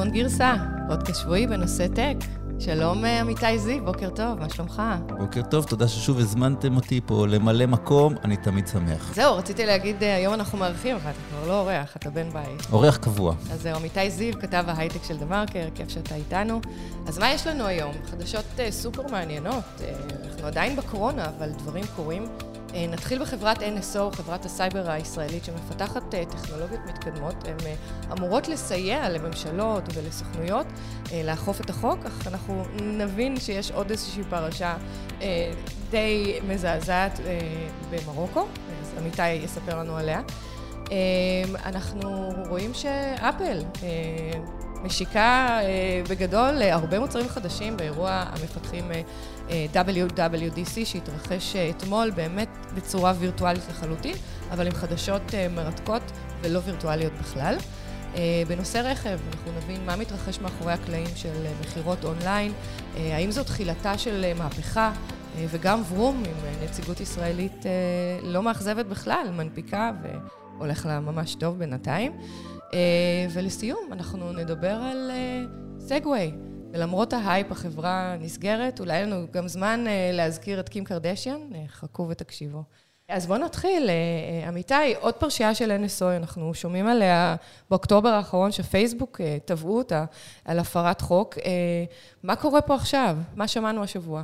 טלפון גרסה, פודקאסט שבועי בנושא טק. שלום אה, עמיתי זיו, בוקר טוב, מה שלומך? בוקר טוב, תודה ששוב הזמנתם אותי פה למלא מקום, אני תמיד שמח. זהו, רציתי להגיד, אה, היום אנחנו מארחים, אבל אתה כבר לא אורח, אתה בן בית. אורח קבוע. אז זהו, עמיתי זיו, כתב ההייטק של דה מרקר, כיף שאתה איתנו. אז מה יש לנו היום? חדשות אה, סופר מעניינות. אנחנו עדיין בקורונה, אבל דברים קורים. אה, נתחיל בחברת NSO, חברת הסייבר הישראלית שמפתחת אה, טכנולוגיות מתקדמות. הן אה, אמורות לסייע לממשלות ולסוכנויות לאכוף את החוק, אך אנחנו נבין שיש עוד איזושהי פרשה די מזעזעת במרוקו, אז עמיתי יספר לנו עליה. אנחנו רואים שאפל משיקה בגדול הרבה מוצרים חדשים באירוע המפתחים WWDC שהתרחש אה, אתמול באמת בצורה וירטואלית לחלוטין, אבל עם חדשות אה, מרתקות ולא וירטואליות בכלל. אה, בנושא רכב, אנחנו נבין מה מתרחש מאחורי הקלעים של מכירות אונליין, האם זו תחילתה של מהפכה, וגם Vroom עם נציגות ישראלית לא מאכזבת בכלל, מנפיקה והולך לה ממש טוב בינתיים. ולסיום, אנחנו נדבר על סגווי. ולמרות ההייפ, החברה נסגרת. אולי לנו גם זמן uh, להזכיר את קים קרדשיאן, uh, חכו ותקשיבו. אז בואו נתחיל. Uh, אמיתי, עוד פרשייה של NSO, אנחנו שומעים עליה באוקטובר האחרון, שפייסבוק uh, תבעו אותה על הפרת חוק. Uh, מה קורה פה עכשיו? מה שמענו השבוע?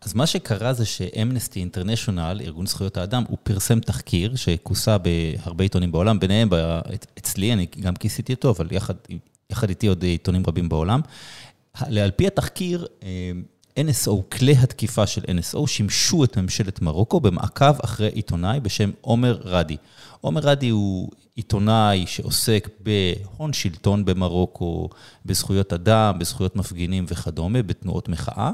אז מה שקרה זה שאמנסטי אינטרנשיונל, ארגון זכויות האדם, הוא פרסם תחקיר שכוסה בהרבה עיתונים בעולם, ביניהם אצלי, אני גם כיסיתי אותו, אבל יחד, יחד איתי עוד עיתונים רבים בעולם. על פי התחקיר, אה, NSO, כלי התקיפה של NSO, שימשו את ממשלת מרוקו במעקב אחרי עיתונאי בשם עומר רדי. עומר רדי הוא עיתונאי שעוסק בהון שלטון במרוקו, בזכויות אדם, בזכויות מפגינים וכדומה, בתנועות מחאה.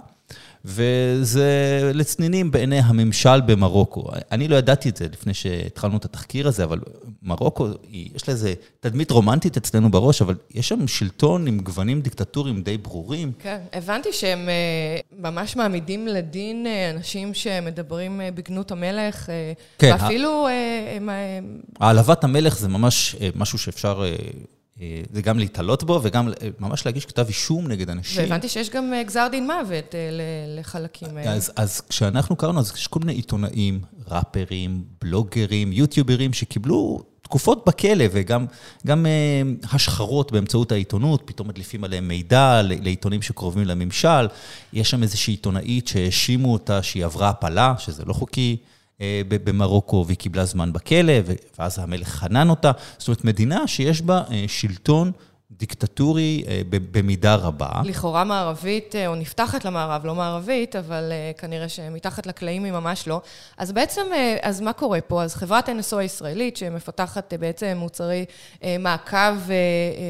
וזה לצנינים בעיני הממשל במרוקו. אני לא ידעתי את זה לפני שהתחלנו את התחקיר הזה, אבל מרוקו, יש לה איזה תדמית רומנטית אצלנו בראש, אבל יש שם שלטון עם גוונים דיקטטוריים די ברורים. כן, הבנתי שהם אה, ממש מעמידים לדין אה, אנשים שמדברים אה, בגנות המלך, כן, ואפילו... העלבת המלך זה ממש משהו שאפשר... אה, זה גם להתעלות בו וגם אה, ממש להגיש כתב אישום נגד אנשים. והבנתי שיש גם אה, גזר דין מוות לחלקים האלה. אז, אז כשאנחנו קראנו, אז יש כל מיני עיתונאים, ראפרים, בלוגרים, יוטיוברים, שקיבלו תקופות בכלא וגם גם, השחרות באמצעות העיתונות, פתאום מדליפים עליהם מידע לעיתונים שקרובים לממשל. יש שם איזושהי עיתונאית שהאשימו אותה שהיא עברה הפלה, שזה לא חוקי. אה, במרוקו, והיא קיבלה זמן בכלא, ואז המלך חנן אותה. זאת אומרת, מדינה שיש בה אה, שלטון דיקטטורי אה, במידה רבה. לכאורה מערבית, או נפתחת למערב, לא מערבית, אבל כנראה שמתחת לקלעים היא ממש לא. אז בעצם, אז מה קורה פה? אז חברת NSO הישראלית, שמפתחת בעצם מוצרי מעקב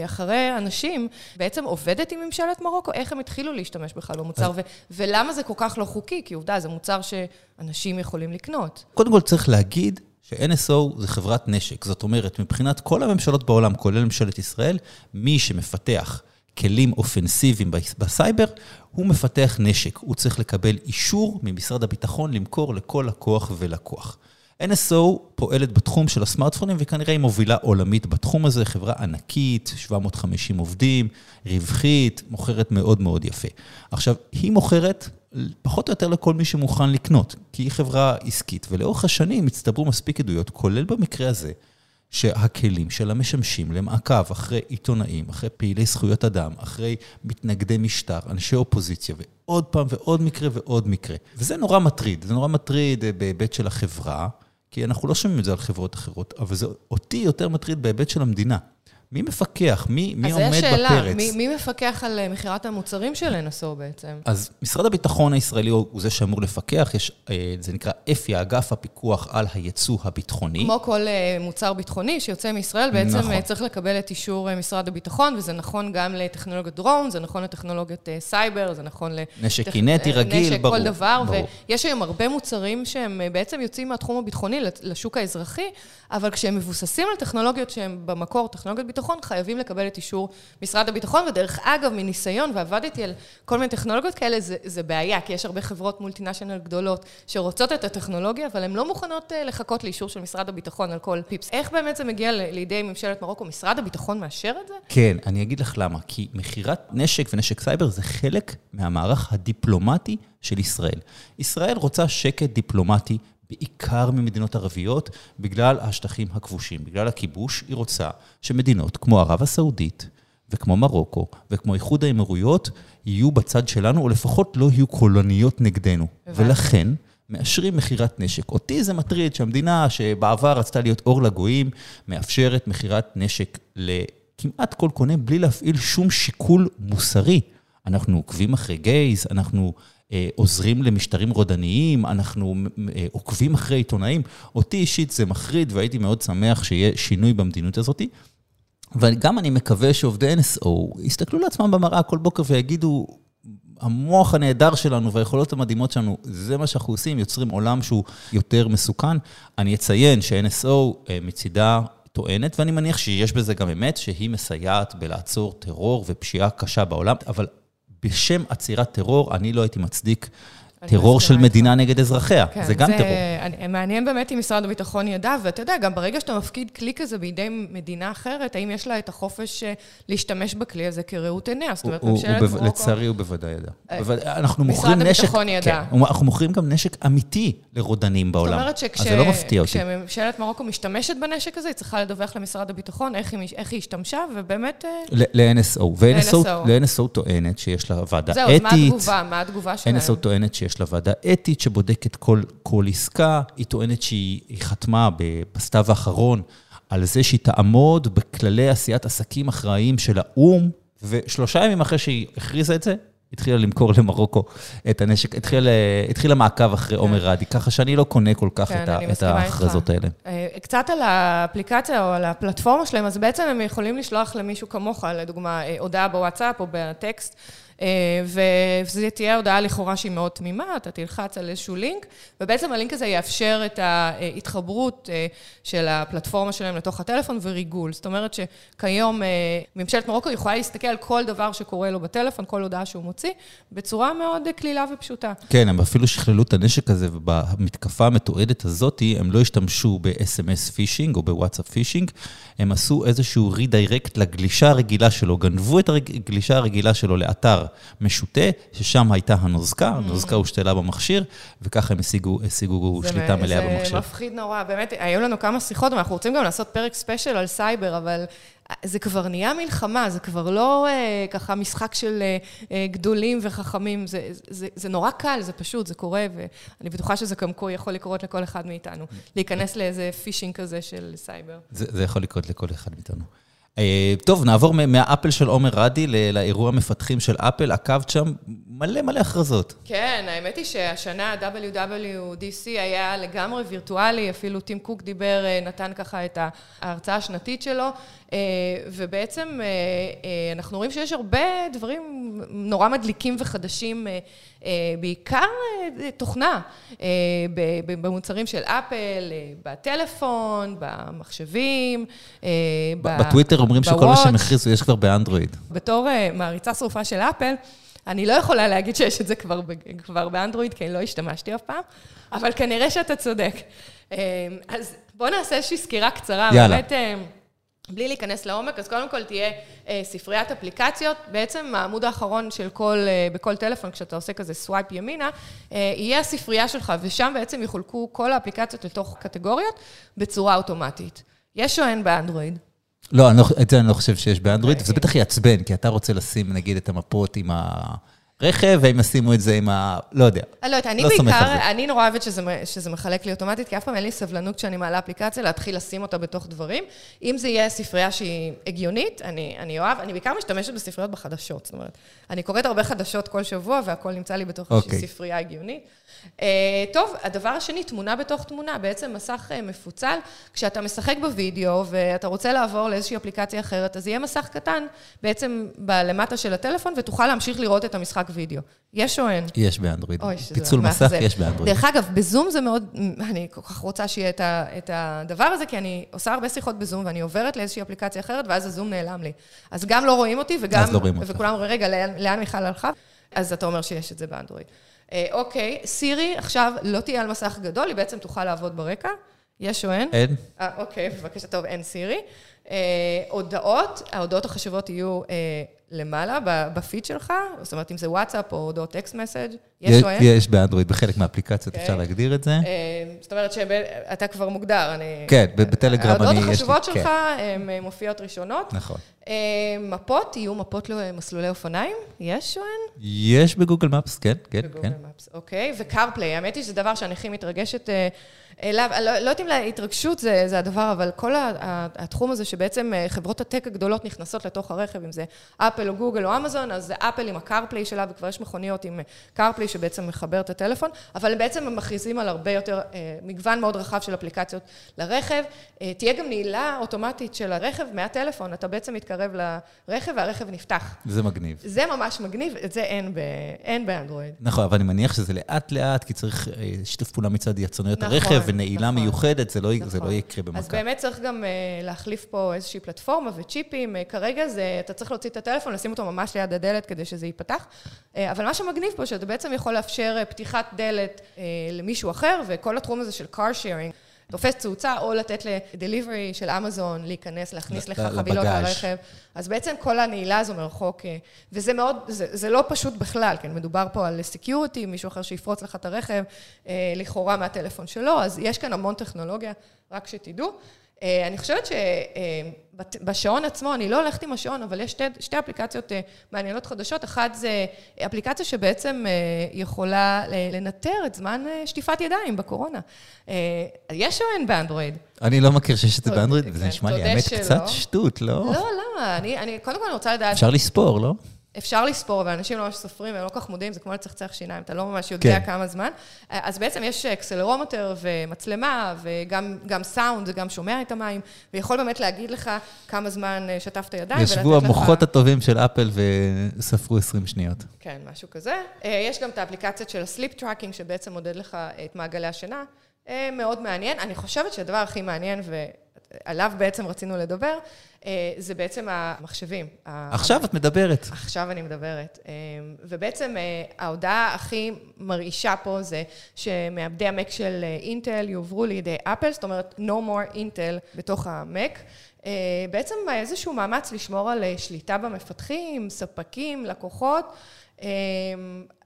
אחרי אנשים, בעצם עובדת עם ממשלת מרוקו? איך הם התחילו להשתמש בכלל במוצר, אז... ולמה זה כל כך לא חוקי? כי עובדה, זה מוצר ש... אנשים יכולים לקנות. קודם כל צריך להגיד ש-NSO זה חברת נשק. זאת אומרת, מבחינת כל הממשלות בעולם, כולל ממשלת ישראל, מי שמפתח כלים אופנסיביים בסייבר, הוא מפתח נשק. הוא צריך לקבל אישור ממשרד הביטחון למכור לכל לקוח ולקוח. NSO פועלת בתחום של הסמארטפונים וכנראה היא מובילה עולמית בתחום הזה, חברה ענקית, 750 עובדים, רווחית, מוכרת מאוד מאוד יפה. עכשיו, היא מוכרת פחות או יותר לכל מי שמוכן לקנות, כי היא חברה עסקית, ולאורך השנים הצטברו מספיק עדויות, כולל במקרה הזה, שהכלים שלה משמשים למעקב אחרי עיתונאים, אחרי פעילי זכויות אדם, אחרי מתנגדי משטר, אנשי אופוזיציה, ועוד פעם ועוד מקרה ועוד מקרה. וזה נורא מטריד, זה נורא מטריד אה, בהיבט של החברה, כי אנחנו לא שומעים את זה על חברות אחרות, אבל זה אותי יותר מטריד בהיבט של המדינה. מי מפקח? מי, מי עומד בפרץ? אז זו שאלה, מי, מי מפקח על אה, מכירת המוצרים של NSO בעצם? אז משרד הביטחון הישראלי הוא זה שאמור לפקח, יש, אה, זה נקרא אפי, אגף הפיקוח על הייצוא הביטחוני. כמו כל אה, מוצר ביטחוני שיוצא מישראל, בעצם נכון. צריך לקבל את אישור משרד הביטחון, וזה נכון גם לטכנולוגיות דרון, זה נכון לטכנולוגיות סייבר, זה נכון. נשק קינטי רגיל, נשק, ברור. נשק, כל דבר, ברור. ויש היום הרבה מוצרים שהם בעצם יוצאים מהתחום הביטחוני לשוק האזרחי, אבל כשהם מבוססים על טכנולוגיות שהן במקור טכנולוגיות הביטחון, חייבים לקבל את אישור משרד הביטחון, ודרך אגב, מניסיון, ועבדתי על כל מיני טכנולוגיות כאלה, זה, זה בעיה, כי יש הרבה חברות מולטינשיונל גדולות שרוצות את הטכנולוגיה, אבל הן לא מוכנות אה, לחכות לאישור של משרד הביטחון על כל פיפס. איך באמת זה מגיע לידי ממשלת מרוקו? משרד הביטחון מאשר את זה? כן, אני אגיד לך למה. כי מכירת נשק ונשק סייבר זה חלק מהמערך הדיפלומטי של ישראל. ישראל רוצה שקט דיפלומטי בעיקר ממדינות ערביות, בגלל השטחים הכבושים, בגלל הכיבוש, היא רוצה שמדינות כמו ערב הסעודית וכמו מרוקו וכמו איחוד האמירויות יהיו בצד שלנו, או לפחות לא יהיו קולוניות נגדנו. הבנתי. ולכן, מאשרים מכירת נשק. אותי זה מטריד שהמדינה שבעבר רצתה להיות אור לגויים, מאפשרת מכירת נשק לכמעט כל קונה בלי להפעיל שום שיקול מוסרי. אנחנו עוקבים אחרי גייז, אנחנו עוזרים למשטרים רודניים, אנחנו אה, עוקבים אחרי עיתונאים. אותי אישית זה מחריד, והייתי מאוד שמח שיהיה שינוי במדיניות הזאת. וגם אני מקווה שעובדי NSO יסתכלו לעצמם במראה כל בוקר ויגידו, המוח הנהדר שלנו והיכולות המדהימות שלנו, זה מה שאנחנו עושים, יוצרים עולם שהוא יותר מסוכן. אני אציין ש-NSO אה, מצידה טוענת, ואני מניח שיש בזה גם אמת, שהיא מסייעת בלעצור טרור ופשיעה קשה בעולם, אבל בשם עצירת טרור, אני לא הייתי מצדיק טרור של מדינה נגד אזרחיה, כן, זה גם זה, טרור. אני, מעניין באמת אם משרד הביטחון ידע, ואתה יודע, גם ברגע שאתה מפקיד כלי כזה בידי מדינה אחרת, האם יש לה את החופש אה, להשתמש בכלי הזה כראות עיניה? זאת אומרת, ממשלת מרוקו... לצערי הוא בוודאי ידע. אה, אנחנו מוכרים נשק... משרד הביטחון ידע. כן, אנחנו מוכרים גם נשק אמיתי לרודנים בעולם. זאת אומרת שכש... אז זה לא מפתיע אותי. כשממשלת מרוקו משתמשת בנשק הזה, היא צריכה לדווח למשרד הביטחון איך היא, איך היא השתמשה, ובאמת... אה, ל-NSO. ו-NSO טוענת שיש לה ועדה אתית. זהו, מה התגובה? מה התגובה שלהם? NSO טוענת שיש לה ועדה אתית שבודקת כל, כל עסקה. היא טוענת שהיא חתמה בסתיו האחרון על זה שהיא תעמוד בכללי עשיית עסקים אחראיים של האו"ם, ושלושה ימים אחרי שהיא הכריזה את זה, התחילה למכור למרוקו את הנשק, התחילה, התחילה מעקב אחרי עומר כן. רדי, ככה שאני לא קונה כל כך כן, את, את ההכרזות האלה. אה, קצת על האפליקציה או על הפלטפורמה שלהם, אז בעצם הם יכולים לשלוח למישהו כמוך, לדוגמה, אה, הודעה בוואטסאפ או בטקסט. אה, וזו תהיה הודעה לכאורה שהיא מאוד תמימה, אתה תלחץ על איזשהו לינק, ובעצם הלינק הזה יאפשר את ההתחברות אה, של הפלטפורמה שלהם לתוך הטלפון וריגול. זאת אומרת שכיום אה, ממשלת מרוקו יכולה להסתכל על כל דבר שקורה לו בטלפון, כל הודעה שהוא מוציא, בצורה מאוד קלילה ופשוטה. כן, הם אפילו שכללו את הנשק הזה, ובמתקפה המתועדת הזאת, הם לא השתמשו ב-SMS פישינג או בוואטסאפ פישינג, הם עשו איזשהו redirect לגלישה הרגילה שלו, גנבו את הגלישה הרגילה שלו לאתר משוטה, ששם הייתה הנוזקה, mm. הנוזקה הושתלה במכשיר, וככה הם השיגו, השיגו שליטה מלאה במכשיר. זה מפחיד נורא, באמת, היו לנו כמה שיחות, ואנחנו רוצים גם לעשות פרק special על סייבר, אבל זה כבר נהיה מלחמה, זה כבר לא אה, ככה משחק של אה, אה, גדולים וחכמים, זה, זה, זה נורא קל, זה פשוט, זה קורה, ואני בטוחה שזה גם יכול לקרות לכל אחד מאיתנו, להיכנס לאיזה פישינג כזה של סייבר. זה, זה יכול לקרות לכל אחד מאיתנו. אה, טוב, נעבור מהאפל של עומר רדי לאירוע מפתחים של אפל, עקבת שם מלא מלא הכרזות. כן, האמת היא שהשנה WWDC היה לגמרי וירטואלי, אפילו טים קוק דיבר, אה, נתן ככה את ההרצאה השנתית שלו, אה, ובעצם אנחנו רואים שיש הרבה דברים נורא מדליקים וחדשים, בעיקר תוכנה, במוצרים של אפל, בטלפון, במחשבים, בטוויטר אומרים שכל מה שהם הכריזו יש כבר באנדרואיד. בתור uh, מעריצה שרופה של אפל, אני לא יכולה להגיד שיש את זה כבר, כבר באנדרואיד, כי אני לא השתמשתי אף פעם, אבל כנראה שאתה צודק. Uh, אז בואו נעשה איזושהי סקירה קצרה. יאללה. באמת, uh, בלי להיכנס לעומק, אז קודם כל תהיה ספריית אפליקציות. בעצם העמוד האחרון של כל, בכל טלפון, כשאתה עושה כזה swipe ימינה, יהיה הספרייה שלך, ושם בעצם יחולקו כל האפליקציות לתוך קטגוריות בצורה אוטומטית. יש או אין באנדרואיד? לא, לא, את זה אני לא חושב שיש באנדרואיד, וזה בטח יעצבן, כי אתה רוצה לשים, נגיד, את המפות עם הרכב, והם ישימו את זה עם ה... לא יודע. אני לא יודעת, אני לא בעיקר, אני נורא אוהבת שזה, שזה מחלק לי אוטומטית, כי אף פעם אין לי סבלנות כשאני מעלה אפליקציה להתחיל לשים אותה בתוך דברים. אם זה יהיה ספרייה שהיא הגיונית, אני, אני אוהב, אני בעיקר משתמשת בספריות בחדשות, זאת אומרת, אני קוראת הרבה חדשות כל שבוע, והכל נמצא לי בתוך okay. איזושהי אוקיי. ספרייה הגיונית. Uh, טוב, הדבר השני, תמונה בתוך תמונה, בעצם מסך uh, מפוצל. כשאתה משחק בווידאו ואתה רוצה לעבור לאיזושהי אפליקציה אחרת, אז יהיה מסך קטן בעצם בלמטה של הטלפון, ותוכל להמשיך לראות את המשחק משחק וידאו. יש או אין? יש באנדרואיד. אוי, שזה פיצול מסך מאכזב. יש באנדרואיד. דרך אגב, בזום זה מאוד, אני כל כך רוצה שיהיה את, ה, את הדבר הזה, כי אני עושה הרבה שיחות בזום, ואני עוברת לאיזושהי אפליקציה אחרת, ואז הזום נעלם לי. אז גם לא רואים אותי, וגם... אז לא רואים. וכולם אומרים, רגע, לאן, לאן מיכל הלכה? אז אתה אומר שיש את זה באנדרואיד. אה, אוקיי, סירי עכשיו לא תהיה על מסך גדול, היא בעצם תוכל לעבוד ברקע. יש או אין? אין? אה, אוקיי, בבקשה, טוב, אין סירי. אה, הודעות, ההודעות החשובות יהיו אה, למעלה, בפיד שלך, זאת אומרת, אם זה וואטסאפ או הודעות טקסט מסאג', יש או אין? יש באנדרואיד, בחלק מהאפליקציות אוקיי. אפשר להגדיר את זה. אה, זאת אומרת שאתה כבר מוגדר, אני... כן, בטלגרם אני, ההודעות החשובות כן. שלך הן אה, מופיעות ראשונות. נכון. אה, מפות, יהיו מפות למסלולי אופניים? יש או אין? יש בגוגל מפס, כן, כן, כן. בגוגל מפס, אוקיי. וקרפליי, האמת היא שזה דבר שאני הכי מתרגשת אליו. לא, לא יודעת אם להתרגשות זה, זה הדבר, אבל כל התחום הזה שבעצם חברות הטק הגדולות נכנסות לתוך הרכב, אם זה אפל או גוגל או אמזון, אז זה אפל עם הקרפליי שלה, וכבר יש מכוניות עם קרפליי שבעצם מחבר את הטלפון, אבל הם בעצם מכריזים על הרבה יותר, אה, מגוון מאוד רחב של אפליקציות לרכב. אה, תהיה גם נעילה אוטומטית של הרכב מהטלפון, אתה בעצם מתקרב לרכב והרכב נפתח. זה מגניב. זה ממש מגניב, את זה אין, ב, אין באנדרואיד. נכון, אבל אני מניח שזה לאט-לאט, כי צריך אה, שיתוף פעולה מצד יצרניות נכון, הרכב ונעילה נכון. מיוחדת, זה לא י- זה נכון. לא יקרה אז במכה. באמת צריך גם להחליף פה איזושהי פלטפורמה וצ'יפים. כרגע זה, אתה צריך להוציא את הטלפון, לשים אותו ממש ליד הדלת כדי שזה ייפתח. Uh, אבל מה שמגניב פה, שאתה בעצם יכול לאפשר uh, פתיחת דלת uh, למישהו אחר, וכל התחום הזה של car sharing, תופס תאוצה, או לתת ל delivery של אמזון להיכנס, להכניס לך. חבילות לרכב. אז בעצם כל הנעילה הזו מרחוק, אה, וזה מאוד, זה, זה לא פשוט בכלל, כן, מדובר פה על security, מישהו אחר שיפרוץ לך את הרכב, אה, לכאורה מהטלפון שלו, אז יש כאן המון טכנולוגיה, רק שתדעו. אה, אני חושבת שבשעון עצמו, אני לא הולכת עם השעון, אבל יש שתי, שתי אפליקציות אה, מעניינות חדשות. אחת זה אפליקציה שבעצם אה, יכולה לנטר את זמן אה, שטיפת ידיים בקורונה. אה, יש או אין באנדרואיד? אני לא מכיר שיש את זה באנדרואיד, וזה נשמע לי, האמת. קצת שטות, לא? לא, למה? אני, אני, קודם כל אני רוצה לדעת, אפשר לספור, לא? אפשר לספור, ואנשים לא ממש סופרים, הם לא כל כך מודעים, זה כמו לצחצח שיניים, אתה לא ממש יודע כן. כמה זמן. אז בעצם יש אקסלרומטר ומצלמה, וגם גם סאונד, זה גם שומע את המים, ויכול באמת להגיד לך כמה זמן אה, שטפת ידיים, ישבו לך- המוחות הטובים של אפל וספרו 20 שניות. כן, משהו כזה. אה, יש גם את האפליקציה של ה sleep tracking, שבעצם מודד לך את מעגלי השינה. אה, מאוד מעניין. אני חושבת שהדבר הכי מעניין, ועליו בעצם רצינו לדבר, אה, זה בעצם המחשבים. ה- עכשיו את מדברת. עכשיו אני מדברת. אה, ובעצם אה, ההודעה הכי מרעישה פה זה שמעבדי המק של אינטל יועברו לידי אפל, זאת אומרת, no more אינטל בתוך המק. בעצם איזשהו מאמץ לשמור על שליטה במפתחים, ספקים, לקוחות,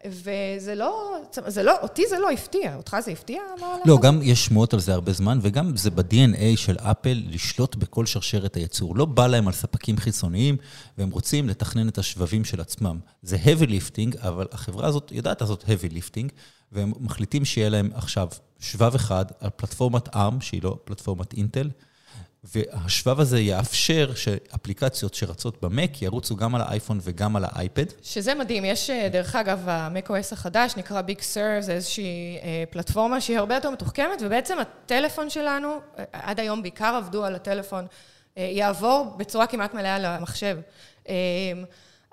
וזה לא, זה לא, אותי זה לא הפתיע, אותך זה הפתיע? לא? גם יש שמועות על זה הרבה זמן, וגם זה ב-DNA של אפל לשלוט בכל שרשרת הייצור. לא בא להם על ספקים חיצוניים, והם רוצים לתכנן את השבבים של עצמם. זה heavy lifting, אבל החברה הזאת יודעת לעשות heavy lifting, והם מחליטים שיהיה להם עכשיו שבב אחד על פלטפורמת ARM, שהיא לא פלטפורמת אינטל, והשבב הזה יאפשר שאפליקציות שרצות במק ירוצו גם על האייפון וגם על האייפד. שזה מדהים, יש אה, דרך אגב, ה-macOS החדש נקרא Big Sur, זה איזושהי אה, פלטפורמה שהיא הרבה יותר מתוחכמת, ובעצם הטלפון שלנו, אה, עד היום בעיקר עבדו על הטלפון, יעבור בצורה כמעט מלאה למחשב. אה,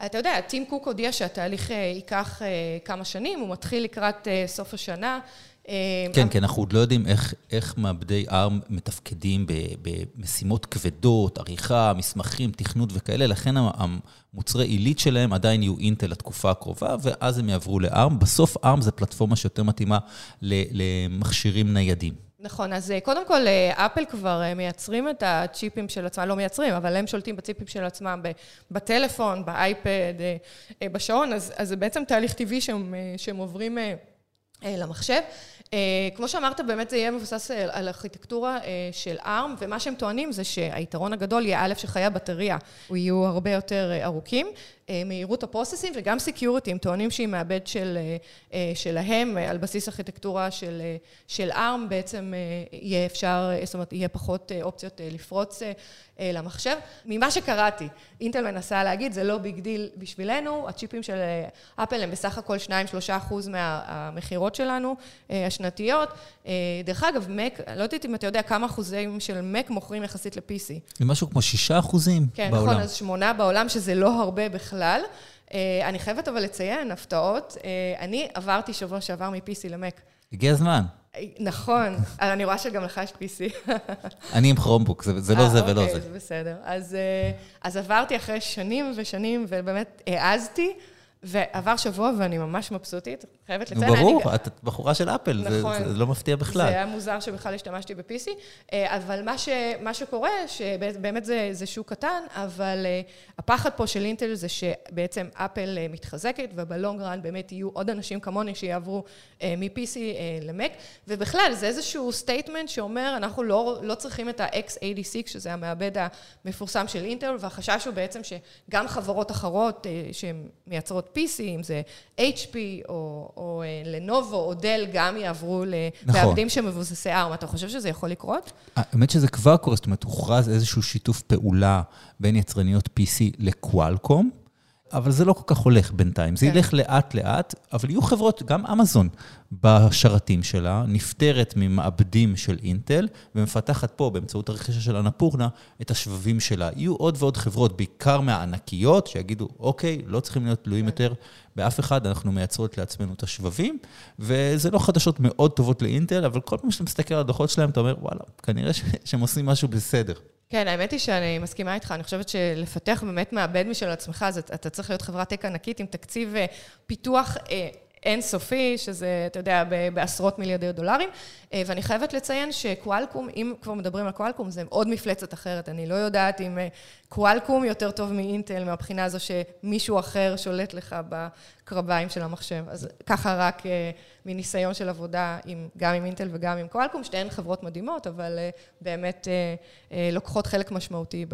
אתה יודע, טים קוק הודיע שהתהליך ייקח כמה שנים, הוא מתחיל לקראת סוף השנה. אה, כן, כן, אנחנו עוד לא יודעים איך, איך מעבדי ARM מתפקדים במשימות כבדות, עריכה, מסמכים, תכנות וכאלה, לכן המוצרי עילית שלהם עדיין יהיו אינטל לתקופה הקרובה, ואז הם יעברו ל-ARM. בסוף ARM זה פלטפורמה שיותר מתאימה למכשירים ניידים. נכון, אז אה, קודם כל, אה, אפל כבר מייצרים את הצ'יפים של עצמם, לא מייצרים, אבל הם שולטים בצ'יפים של עצמם בטלפון, באייפד, בשעון, אז, אז זה בעצם תהליך טבעי שהם, שהם עוברים למחשב. אה, כמו שאמרת, באמת זה יהיה מבוסס אה, על ארכיטקטורה אה, של ARM, ומה שהם טוענים זה שהיתרון הגדול יהיה א', שחיי הבטריה יהיו הרבה יותר אה, ארוכים, אה, מהירות ה processing וגם security, הם טוענים שהיא מעבד של, אה, שלהם, אה, על בסיס ארכיטקטורה של, אה, של ARM, בעצם אה, יהיה אפשר, זאת אומרת, יהיה פחות אה, אופציות אה, לפרוץ אה, אה, למחשב. ממה שקראתי, אינטל מנסה להגיד, זה לא big deal בשבילנו, הצ'יפים של אפל הם בסך הכל 2-3 אחוז מהמכירות שלנו, אה, השנתיות. אה, דרך אגב, מק, לא יודעת אם אתה יודע כמה אחוזים של מק מוכרים יחסית ל-PC. זה משהו כמו שישה אחוזים כן, בעולם. נכון, אז שמונה בעולם, שזה לא הרבה בכלל. אני חייבת אבל לציין, הפתעות. אני עברתי שבוע שעבר מ-PC למק. הגיע הזמן. נכון, אני רואה שגם לך יש PC. אני עם כרומבוק, זה לא זה ולא זה. אוקיי, זה בסדר. אז עברתי אחרי שנים ושנים, ובאמת העזתי. ועבר שבוע ואני ממש מבסוטית, חייבת לציין. ברור. את בחורה של אפל, נכון, זה, זה לא מפתיע בכלל. זה היה מוזר שבכלל השתמשתי ב-PC, אה, אבל מה, ש, מה שקורה, שבאמת זה, זה שוק קטן, אבל אה, הפחד פה של אינטל זה שבעצם אפל אה, מתחזקת, ובלונגרן באמת יהיו עוד אנשים כמוני שיעברו מ-PC למק, ובכלל זה איזשהו statement שאומר, אנחנו לא, לא צריכים את ה-x86, שזה המעבד המפורסם של אינטל, והחשש הוא בעצם שגם חברות אחרות שמייצרות PC, אם זה HP או, או לנובו או דל, גם יעברו למעבדים נכון. שמבוססי ARM. אתה חושב שזה יכול לקרות? האמת שזה כבר קורה, זאת אומרת, הוכרז איזשהו שיתוף פעולה בין יצרניות PC לקוואלקום. אבל זה לא כל כך הולך בינתיים, זה כן. ילך לאט-לאט, אבל יהיו חברות, גם אמזון בשרתים שלה, נפטרת ממעבדים של אינטל, ומפתחת פה, באמצעות הרכישה של אנפורנה, את השבבים שלה. יהיו עוד ועוד חברות, בעיקר מהענקיות, שיגידו, אוקיי, לא צריכים להיות תלויים כן. יותר באף אחד, אנחנו מייצרות לעצמנו את השבבים, וזה לא חדשות מאוד טובות לאינטל, אבל כל פעם שאתה מסתכל על הדוחות שלהם, אתה אומר, וואלה, כנראה שהם עושים משהו בסדר. כן, האמת היא שאני מסכימה איתך, אני חושבת שלפתח באמת מעבד משל עצמך, אז אתה צריך להיות חברת טק ענקית עם תקציב אה, פיתוח אה, אינסופי, שזה, אתה יודע, בעשרות מיליארדי דולרים. אה, ואני חייבת לציין שקואלקום, אם כבר מדברים על קואלקום, זה עוד מפלצת אחרת. אני לא יודעת אם אה, קואלקום יותר טוב מאינטל, מהבחינה הזו שמישהו אחר שולט לך בקרביים של המחשב. אז ככה רק אה, מניסיון של עבודה עם, גם עם אינטל וגם עם קואלקום, שתיהן חברות מדהימות, אבל באמת לוקחות חלק משמעותי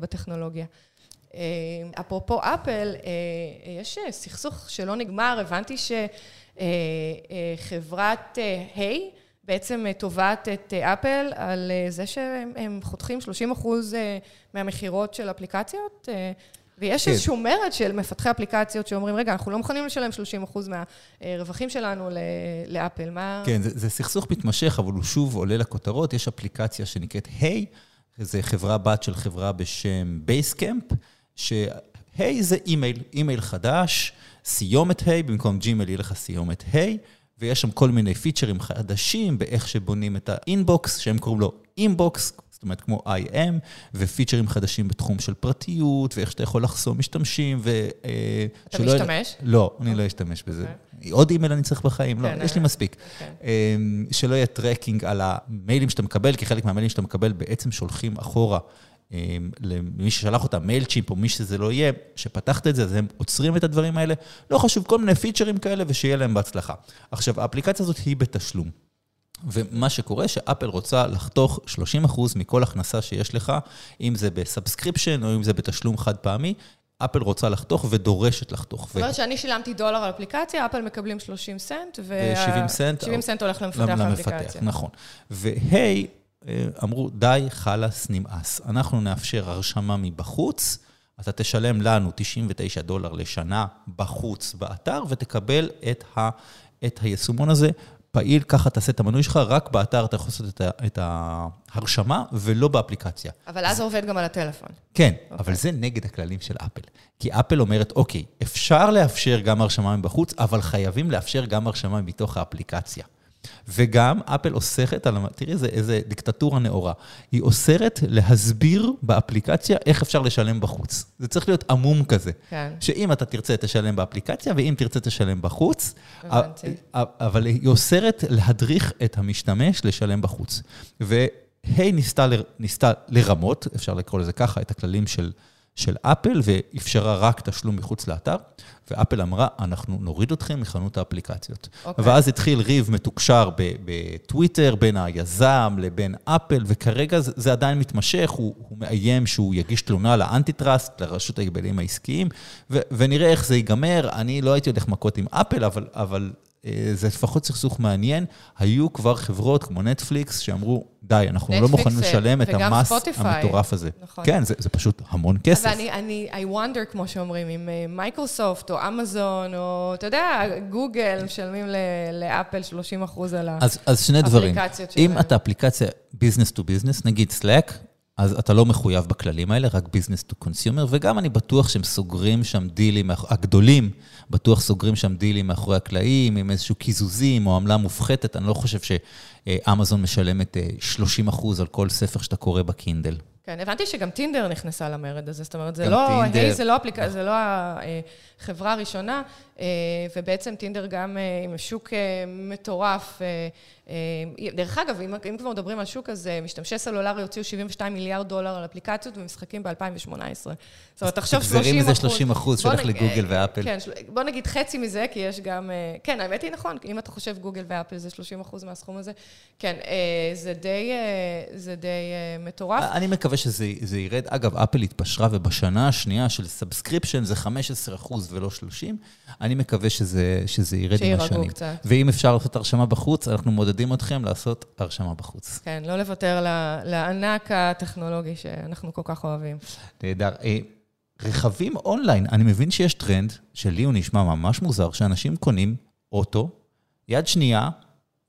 בטכנולוגיה. אפרופו אפל, יש סכסוך שלא נגמר, הבנתי שחברת היי, בעצם תובעת את אפל על זה שהם חותכים 30 אחוז מהמכירות של אפליקציות, ויש כן. איזשהו מרד של מפתחי אפליקציות שאומרים, רגע, אנחנו לא מוכנים לשלם 30 אחוז מהרווחים שלנו לאפל, מה... כן, זה, זה סכסוך מתמשך, אבל הוא שוב עולה לכותרות. יש אפליקציה שנקראת Hey, Hey, זו חברה בת של חברה בשם Basecamp. ש-Hey זה אימייל, אימייל חדש, סיומת Hey, במקום Gmail יהיה לך סיומת Hey, ויש שם כל מיני features חדשים באיך שבונים את ה inbox, שהם קוראים לו imbox, זאת אומרת כמו IM, ו features חדשים בתחום של פרטיות, ואיך שאתה יכול לחסום משתמשים, ו... אה, אתה שלא... משתמש? לא, אני לא אשתמש בזה. Okay. עוד אימייל אני צריך בחיים? לא, כן, יש לי אה, מספיק. Okay. אמ, שלא יהיה tracking על המיילים שאתה מקבל, כי חלק מהמיילים שאתה מקבל בעצם שולחים אחורה למי ששלח אותה, Mailchimp או מי שזה לא יהיה, שפתחת את זה, אז הם עוצרים את הדברים האלה. לא חשוב, כל מיני features כאלה, ושיהיה להם בהצלחה. עכשיו, האפליקציה הזאת היא בתשלום. ומה שקורה, שאפל רוצה לחתוך 30% מכל הכנסה שיש לך, אם זה ב subscription או אם זה בתשלום חד פעמי, אפל רוצה לחתוך ודורשת לחתוך. זאת אומרת שאני שילמתי דולר על אפליקציה, אפל מקבלים 30 סנט, ו-70 סנט, 70 סנט הולך למפתח האפליקציה. נכון. והי, אמרו, די, חלאס, נמאס. אנחנו נאפשר הרשמה מבחוץ, אתה תשלם לנו 99 דולר לשנה בחוץ באתר, ותקבל את, ה, את היישומון הזה פעיל, ככה תעשה את המנוי שלך, רק באתר אתה יכול לעשות את, ה, את ההרשמה ולא באפליקציה. אבל אז זה עובד גם על הטלפון. כן, okay. אבל זה נגד הכללים של אפל. כי אפל אומרת, אוקיי, אפשר לאפשר גם הרשמה מבחוץ, אבל חייבים לאפשר גם הרשמה מתוך האפליקציה. וגם אפל אוסרת על, תראי איזה, איזה דיקטטורה נאורה, היא אוסרת להסביר באפליקציה איך אפשר לשלם בחוץ. זה צריך להיות עמום כזה. כן. שאם אתה תרצה, תשלם באפליקציה, ואם תרצה, תשלם בחוץ. הבנתי. אבל היא אוסרת להדריך את המשתמש לשלם בחוץ. והי ניסתה, ניסתה לרמות, אפשר לקרוא לזה ככה, את הכללים של... של אפל, ואפשרה רק תשלום מחוץ לאתר, ואפל אמרה, אנחנו נוריד אתכם מחנות האפליקציות. Okay. אוקיי. ואז התחיל ריב מתוקשר בטוויטר בין היזם לבין אפל, וכרגע זה, זה עדיין מתמשך, הוא, הוא מאיים שהוא יגיש תלונה לאנטי-טראסט, לרשות ההגבלים העסקיים, ו, ונראה איך זה ייגמר. אני לא הייתי הולך מכות עם אפל, אבל, אבל זה לפחות סכסוך מעניין. היו כבר חברות כמו נטפליקס שאמרו, די, אנחנו לא מוכנים אה, לשלם את המס Spotify. המטורף הזה. נכון. כן, זה, זה פשוט המון כסף. אבל אני, אני, I wonder, כמו שאומרים, אם אה, מייקרוסופט או אמזון, או אתה יודע, גוגל, משלמים לאפל 30 אחוז על אז, אז שני דברים. אם אתה אפליקציה business to business, נגיד Slack, אז אתה לא מחויב בכללים האלה, רק business to consumer, וגם אני בטוח שהם סוגרים שם deal-ים, הגדולים, בטוח סוגרים שם דילים מאחורי הקלעים, עם איזשהו קיזוזים או עמלה מופחתת. אני לא חושב שאמזון משלמת 30 אה, אחוז על כל ספר שאתה קורא בקינדל. כן, הבנתי שגם טינדר נכנסה למרד הזה, זאת אומרת, זה לא, טינדר. היי, זה לא אפליקציה, זה לא החברה הראשונה, אה, ובעצם טינדר גם אה, עם שוק מטורף, אה, דרך אגב, אם, אם כבר מדברים על שוק, אז משתמשי סלולרי הוציאו 72 מיליארד דולר על אפליקציות ומשחקים ב-2018. זאת אומרת, תחשוב 30 אחוז. תגזרי מזה 30 אחוז שהולך לגוגל ואפל. כן, בוא נגיד חצי מזה, כי יש גם... כן, האמת היא נכון, אם אתה חושב גוגל ואפל זה 30 אחוז מהסכום הזה, כן, זה די, זה די מטורף. אני מקווה שזה ירד. אגב, אפל התפשרה, ובשנה השנייה של subscription זה 15 אחוז ולא 30. אני מקווה שזה, שזה ירד עם השנים. שירגעו קצת. ואם אפשר לעשות הרשמה בחוץ, אנחנו מעודדים אתכם לעשות הרשמה בחוץ. כן, לא לוותר לענק הטכנולוגי שאנחנו כל כך אוהבים. נהדר. אה, רכבים אונליין, אני מבין שיש טרנד, שלי הוא נשמע ממש מוזר, שאנשים קונים אוטו, יד שנייה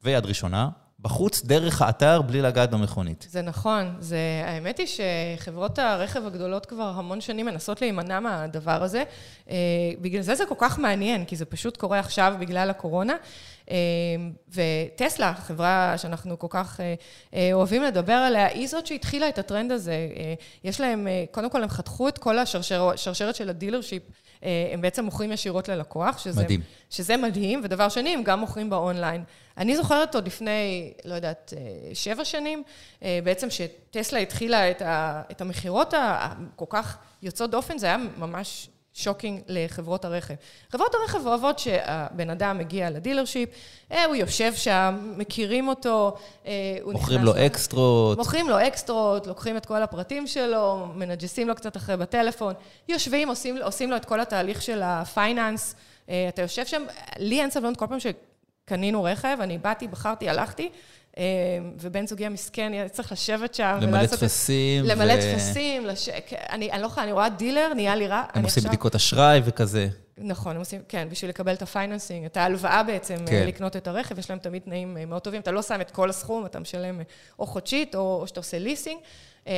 ויד ראשונה, בחוץ, דרך האתר, בלי לגעת במכונית. זה נכון. זה, האמת היא שחברות הרכב הגדולות כבר המון שנים מנסות להימנע מהדבר הזה. אה, בגלל זה זה כל כך מעניין, כי זה פשוט קורה עכשיו בגלל הקורונה. אה, וטסלה, חברה שאנחנו כל כך אה, אוהבים לדבר עליה, היא זאת שהתחילה את הטרנד הזה. יש להם, קודם כל הם חתכו את כל השרשרת של ה dealership. הם בעצם מוכרים ישירות ללקוח, שזה מדהים. שזה מדהים, ודבר שני, הם גם מוכרים באונליין. אני זוכרת עוד לפני, לא יודעת, שבע שנים, בעצם שטסלה התחילה את המכירות הכל כך יוצאות דופן, זה היה ממש shocking לחברות הרכב. חברות הרכב אוהבות שהבן אדם מגיע ל dealership, אה, הוא יושב שם, מכירים אותו, אה, הוא. מוכרים לו extras. מוכרים לו extras, לוקחים את כל הפרטים שלו, מנג'סים לו קצת אחרי בטלפון, יושבים, עושים, עושים לו את כל התהליך של ה finance. אה, אתה יושב שם, לי אין סבלנות כל פעם שקנינו רכב, אני באתי, בחרתי, הלכתי. אה, ובן זוגי המסכן צריך לשבת שם. למלא טפסים. למלא טפסים, לש... אני, אני לא יכולה, אני רואה dealer, נהיה לי רע. הם עושים עכשיו... בדיקות אשראי וכזה. נכון, הם עושים, כן, בשביל לקבל את ה financing, את ההלוואה בעצם, אה, כן. לקנות את הרכב, יש להם תמיד תנאים אה, מאוד טובים. אתה לא שם את כל הסכום, אתה משלם או חודשית, או, או שאתה עושה ליסינג.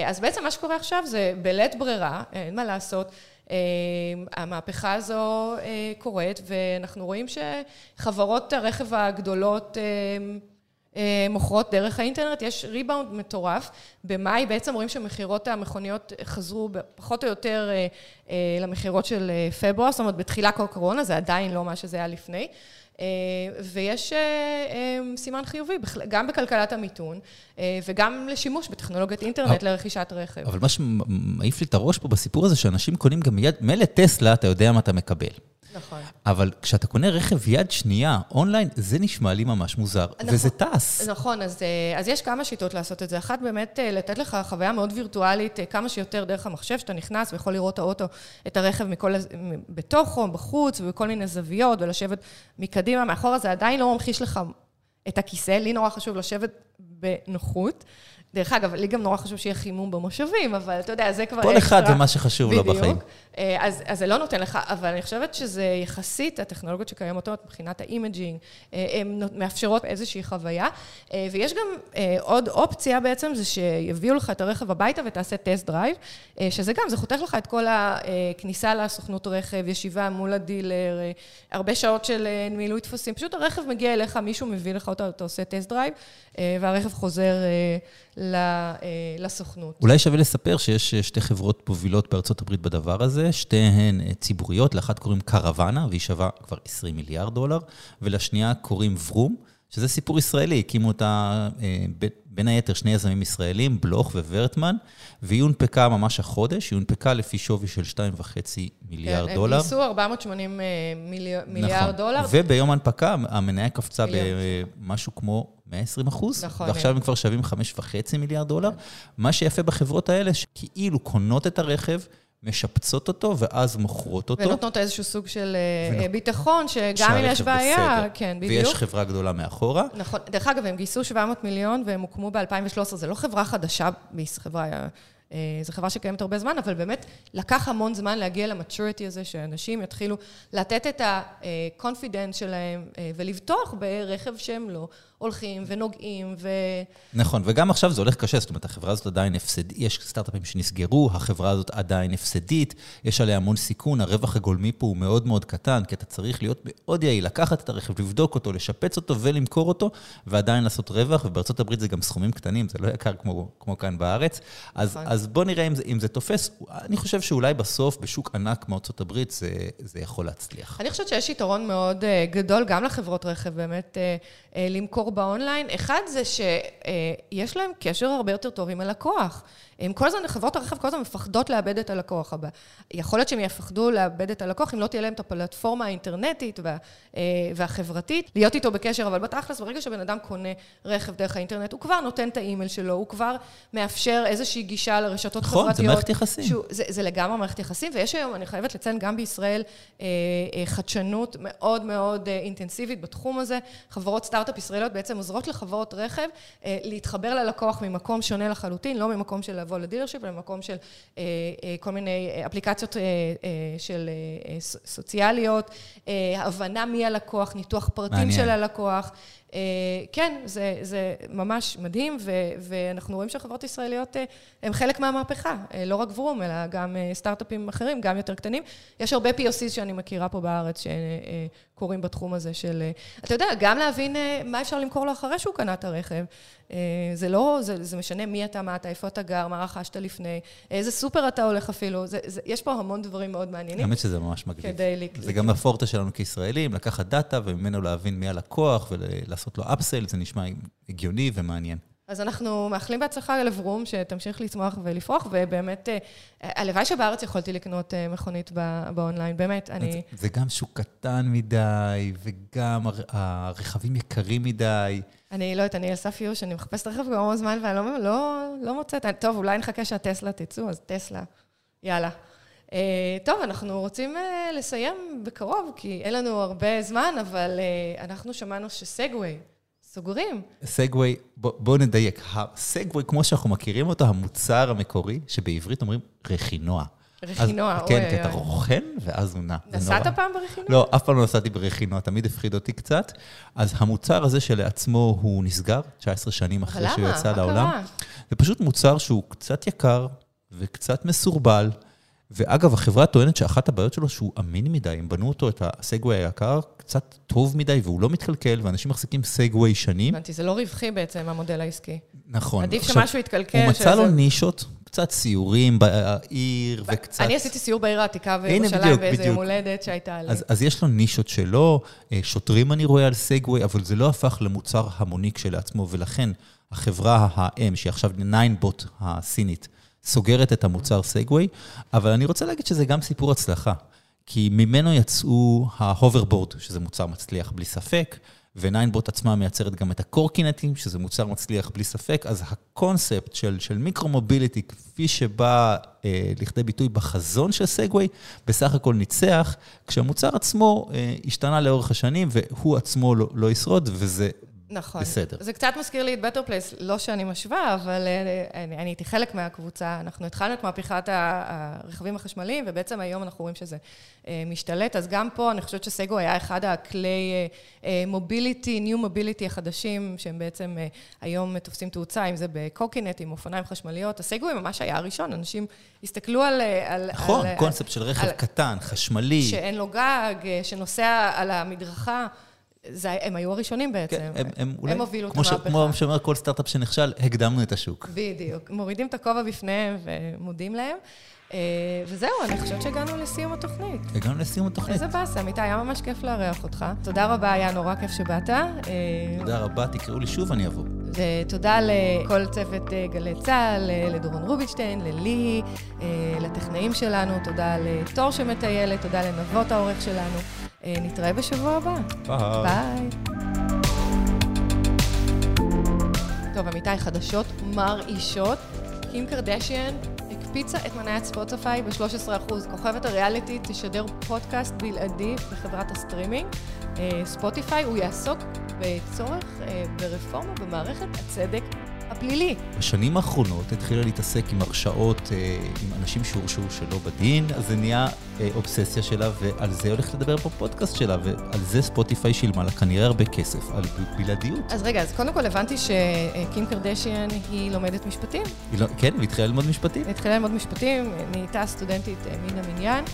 אז בעצם מה שקורה עכשיו זה בלית ברירה, אין מה לעשות. המהפכה הזו קורית, ואנחנו רואים שחברות הרכב הגדולות מוכרות דרך האינטרנט, יש ריבאונד מטורף. במאי בעצם רואים שמכירות המכוניות חזרו פחות או יותר אה, אה, למכירות של פברואר, זאת אומרת בתחילה כל קורונה, זה עדיין לא מה שזה היה לפני. ויש סימן חיובי, גם בכלכלת המיתון וגם לשימוש בטכנולוגיית אינטרנט לרכישת רכב. אבל מה שמעיף לי את הראש פה בסיפור הזה, שאנשים קונים גם מיד, מילא טסלה, אתה יודע מה אתה מקבל. נכון. אבל כשאתה קונה רכב יד שנייה אונליין, זה נשמע לי ממש מוזר, נכון, וזה טס. נכון, אז, אה, אז יש כמה שיטות לעשות את זה. אחת, באמת אה, לתת לך חוויה מאוד וירטואלית, אה, כמה שיותר דרך המחשב, שאתה נכנס ויכול לראות את האוטו, את הרכב מכל, בתוכו, בחוץ, ובכל מיני זוויות, ולשבת מקדימה, מאחורה, זה עדיין לא ממחיש לך את הכיסא. לי נורא חשוב לשבת בנוחות. דרך אגב, לי גם נורא חשוב שיהיה חימום במושבים, אבל אתה יודע, זה כבר כל אחד ומה שחשוב לו בחיים. אה, אז, אז זה לא נותן לך, אבל אני חושבת שזה יחסית, הטכנולוגיות שקיימות מבחינת ה imaging, אה, הן מאפשרות איזושהי חוויה. אה, ויש גם עוד אופציה בעצם, זה שיביאו לך את הרכב הביתה ותעשה test drive, שזה גם, זה חותך לך את כל הכניסה לסוכנות רכב, ישיבה מול ה dealer, הרבה שעות של מילוי טפסים. פשוט הרכב מגיע אליך, מישהו מביא לך אותו, אתה עושה test drive, והרכב חוזר לסוכנות. אולי שווה לספר שיש שתי חברות מובילות בארצות הברית בדבר הזה. הזה, שתיהן אה, ציבוריות, לאחת קוראים Carvana, והיא שווה כבר 20 מיליארד דולר, ולשנייה קוראים ורום, שזה סיפור ישראלי, הקימו אותה אה, בין היתר שני יזמים ישראלים, בלוך וורטמן, והיא הונפקה ממש החודש, היא הונפקה לפי שווי של 2.5 מיליארד כן, דולר. הם גייסו 480 אה, מיליארד נכון. דולר. וביום ההנפקה המניה קפצה במשהו כמו 120 אחוז, נכון. ועכשיו הם כבר שווים 5.5 מיליארד דולר. מה שיפה בחברות האלה, שכאילו קונות את הרכב, משפצות אותו, ואז מוכרות אותו. ונותנות איזשהו סוג של אה, ונות... ביטחון, שגם אם יש בעיה, בסדר. כן, בדיוק. ויש חברה גדולה מאחורה. נכון. דרך אגב, הם גייסו 700 מיליון והם הוקמו ב-2013. זו לא חברה חדשה, חברה... אה, זו חברה שקיימת הרבה זמן, אבל באמת לקח המון זמן להגיע למצ'וריטי הזה, שאנשים יתחילו לתת את ה-confidence שלהם אה, ולבטוח ברכב שהם לא הולכים ונוגעים ו... נכון, וגם עכשיו זה הולך קשה, זאת אומרת, החברה הזאת עדיין הפסדית, יש סטארט-אפים שנסגרו, החברה הזאת עדיין הפסדית, יש עליה המון סיכון, הרווח הגולמי פה הוא מאוד מאוד קטן, כי אתה צריך להיות מאוד יעיל, לקחת את הרכב, לבדוק אותו, לשפץ אותו ולמכור אותו, ועדיין לעשות רווח, ובארצות הברית זה גם סכומים קטנים, זה לא יקר כמו, כמו כאן בארץ. אז, נכון. אז בוא נראה אם זה, אם זה תופס. אני חושב שאולי בסוף, בשוק ענק כמו ארצות הברית, זה, זה יכול להצליח. אני חושבת שיש יתרון מאוד uh, גדול גם לחברות רכב, באמת, uh, uh, למכור באונליין. אחד זה שיש להם קשר הרבה יותר טוב עם הלקוח. הם כל הזמן, חברות הרכב כל הזמן מפחדות לאבד את הלקוח הבא. יכול להיות שהם יפחדו לאבד את הלקוח אם לא תהיה להם את הפלטפורמה האינטרנטית וה, אה, והחברתית, להיות איתו בקשר, אבל בתכלס, ברגע שבן אדם קונה רכב דרך האינטרנט, הוא כבר נותן את האימייל שלו, הוא כבר מאפשר איזושהי גישה לרשתות נכון, חברתיות. נכון, זה מערכת יחסים. שהוא, זה, זה לגמרי מערכת יחסים, ויש היום, אני חייבת לציין, גם בישראל, אה, אה, חדשנות מאוד מאוד אינטנסיבית בתחום הזה. חברות סטארט-אפ ישראליות בעצם עוזרות לחברות רכב להתחבר ללקוח ממקום שונה לחלוטין, לא ממקום של לבוא לדילרשיפ, למקום של אה, אה, כל מיני אפליקציות אה, של סוציאליות, הבנה מי הלקוח, ניתוח פרטים מעניין. של הלקוח. כן, זה, זה ממש מדהים, ו, ואנחנו רואים שהחברות הישראליות הן חלק מהמהפכה, לא רק ורום, אלא גם סטארט-אפים אחרים, גם יותר קטנים. יש הרבה POCs שאני מכירה פה בארץ שקורים בתחום הזה של... אתה יודע, גם להבין מה אפשר למכור לו אחרי שהוא קנה את הרכב. זה לא, זה, זה משנה מי אתה, מה אתה, איפה אתה גר, מה רכשת לפני, איזה סופר אתה הולך אפילו, זה, זה, יש פה המון דברים מאוד מעניינים. האמת שזה ממש מגניב. זה גם הפורטה שלנו כישראלים, לקחת דאטה וממנו להבין מי הלקוח ולעשות לו אפסייל, זה נשמע הגיוני ומעניין. אז אנחנו מאחלים בהצלחה לברום, שתמשיך לצמוח ולפרוח, ובאמת, אה, הלוואי שבארץ יכולתי לקנות אה, מכונית באונליין, באמת, אני... זה, זה גם שוק קטן מדי, וגם הרכבים יקרים מדי. אני לא יודעת, אני על סף ייאוש, אני מחפשת רכב כבר המון זמן, ואני לא, לא, לא מוצאת. טוב, אולי נחכה שהטסלה תצאו, אז טסלה, יאללה. Uh, טוב, אנחנו רוצים uh, לסיים בקרוב, כי אין לנו הרבה זמן, אבל uh, אנחנו שמענו שסגווי סוגרים. סגווי, בואו בוא נדייק. הסגווי, כמו שאנחנו מכירים אותו, המוצר המקורי, שבעברית אומרים רכינוע. רכינוע, אוי. כן, כי אתה רוכן, ואז הוא נע. נסעת פעם ברכינוע? לא, אף פעם לא נסעתי ברכינוע, תמיד הפחיד אותי קצת. אז המוצר הזה שלעצמו הוא נסגר, 19 שנים אחרי שהוא יצא לעולם. זה פשוט מוצר שהוא קצת יקר וקצת מסורבל. ואגב, החברה טוענת שאחת הבעיות שלו שהוא אמין מדי, הם בנו אותו, את הסגווי היקר, קצת טוב מדי, והוא לא מתקלקל, ואנשים מחזיקים סגווי שנים. הבנתי, זה לא רווחי בעצם, המודל העסקי. נכון. עדיף עכשיו, שמשהו יתקלקל. הוא מצא לו נישות, קצת סיורים בעיר וקצת... אני עשיתי סיור בעיר העתיקה בירושלים באיזה יום הולדת שהייתה לי. אז, אז יש לו נישות שלו, אה, שוטרים אני רואה על סגווי, אבל זה לא הפך למוצר המוני כשלעצמו, ולכן החברה האם, שהיא עכשיו Ninebot הסינית, סוגרת את המוצר Segway, אבל אני רוצה להגיד שזה גם סיפור הצלחה, כי ממנו יצאו ההוברבורד, שזה מוצר מצליח בלי ספק, ו Ninebot עצמה מייצרת גם את הקורקינטים, שזה מוצר מצליח בלי ספק, אז הקונספט של, של מיקרו-מוביליטי, כפי שבא אה, לכדי ביטוי בחזון של Segway, בסך הכל ניצח, כשהמוצר עצמו אה, השתנה לאורך השנים, והוא עצמו לא, לא ישרוד, וזה נכון. בסדר. זה קצת מזכיר לי את Better Place, לא שאני משווה, אבל אה, אני, אני הייתי חלק מהקבוצה. אנחנו התחלנו את מהפכת הרכבים החשמליים, ובעצם היום אנחנו רואים שזה אה, משתלט. אז גם פה אני חושבת שסגו היה אחד הכלי מוביליטי, ניו מוביליטי החדשים, שהם בעצם אה, היום תופסים תאוצה, אם זה בקוקינט, עם אופניים חשמליות. הסגו ממש היה הראשון, אנשים הסתכלו על... נכון, על, קונספט על, של רכב על, קטן, חשמלי. שאין לו גג, שנוסע על המדרכה. זה, הם היו הראשונים בעצם. כן, הם, הם, אולי, הם הובילו את המהפכה. כמו שאומר כל סטארט-אפ שנכשל, הקדמנו את השוק. בדיוק. מורידים את הכובע בפניהם ומודים להם. אה, וזהו, אני חושבת שהגענו לסיום התוכנית. הגענו לסיום התוכנית. איזה באסה, אמיתי, היה ממש כיף לארח אותך. תודה רבה, היה נורא כיף שבאת. אה, תודה רבה, תקראו לי שוב, אני אבוא. ותודה לכל צוות אה, גלי צה"ל, לדורון רובינשטיין, ללי, לטכנאים שלנו, תודה לתור שמטיילת, תודה לנבות העורך שלנו. נתראה בשבוע הבא. ביי. טוב, אמיתי, חדשות מרעישות. קים קרדשיאן הקפיצה את מניית ספוטיפיי ב-13%. כוכבת הריאליטי תשדר פודקאסט בלעדי בחברת הסטרימינג. ספוטיפיי, הוא יעסוק בצורך, ברפורמה במערכת הצדק הפלילי. בשנים האחרונות התחילה להתעסק עם הרשעות, אה, עם אנשים שהורשעו שלא בדין, אז זה נהיה אה, אובססיה שלה, ועל זה הולכת לדבר בפודקאסט שלה, ועל זה ספוטיפיי שילמה לה כנראה הרבה כסף, על בלעדיות. אז רגע, אז קודם כל הבנתי שקים קרדשיאן היא לומדת משפטים. היא לא, כן, והיא התחילה ללמוד משפטים. היא התחילה ללמוד משפטים, נהייתה סטודנטית אה, מן המניין.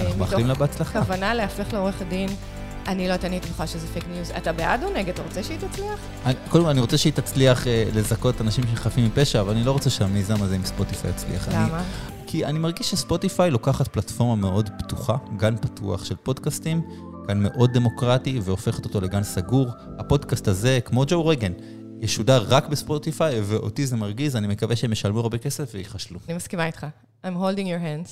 אנחנו מאחלים לה בהצלחה. כוונה להפך לעורכת דין. אני לא יודעת, אני בטוחה שזה fake news. אתה בעד או נגד? אתה רוצה שהיא תצליח? קודם כל, אני רוצה שהיא תצליח אה, לזכות אנשים שחפים מפשע, אבל אני לא רוצה שהמיזם הזה עם ספוטיפיי יצליח. למה? כי אני מרגיש שספוטיפיי לוקחת פלטפורמה מאוד פתוחה, גן פתוח של פודקאסטים, גן מאוד דמוקרטי, והופכת אותו לגן סגור. הפודקאסט הזה, כמו ג'ו רגן, ישודר רק בספוטיפיי, ואותי זה מרגיז, אני מקווה שהם ישלמו הרבה כסף ויחשלו. אני מסכימה איתך. I'm holding your hands.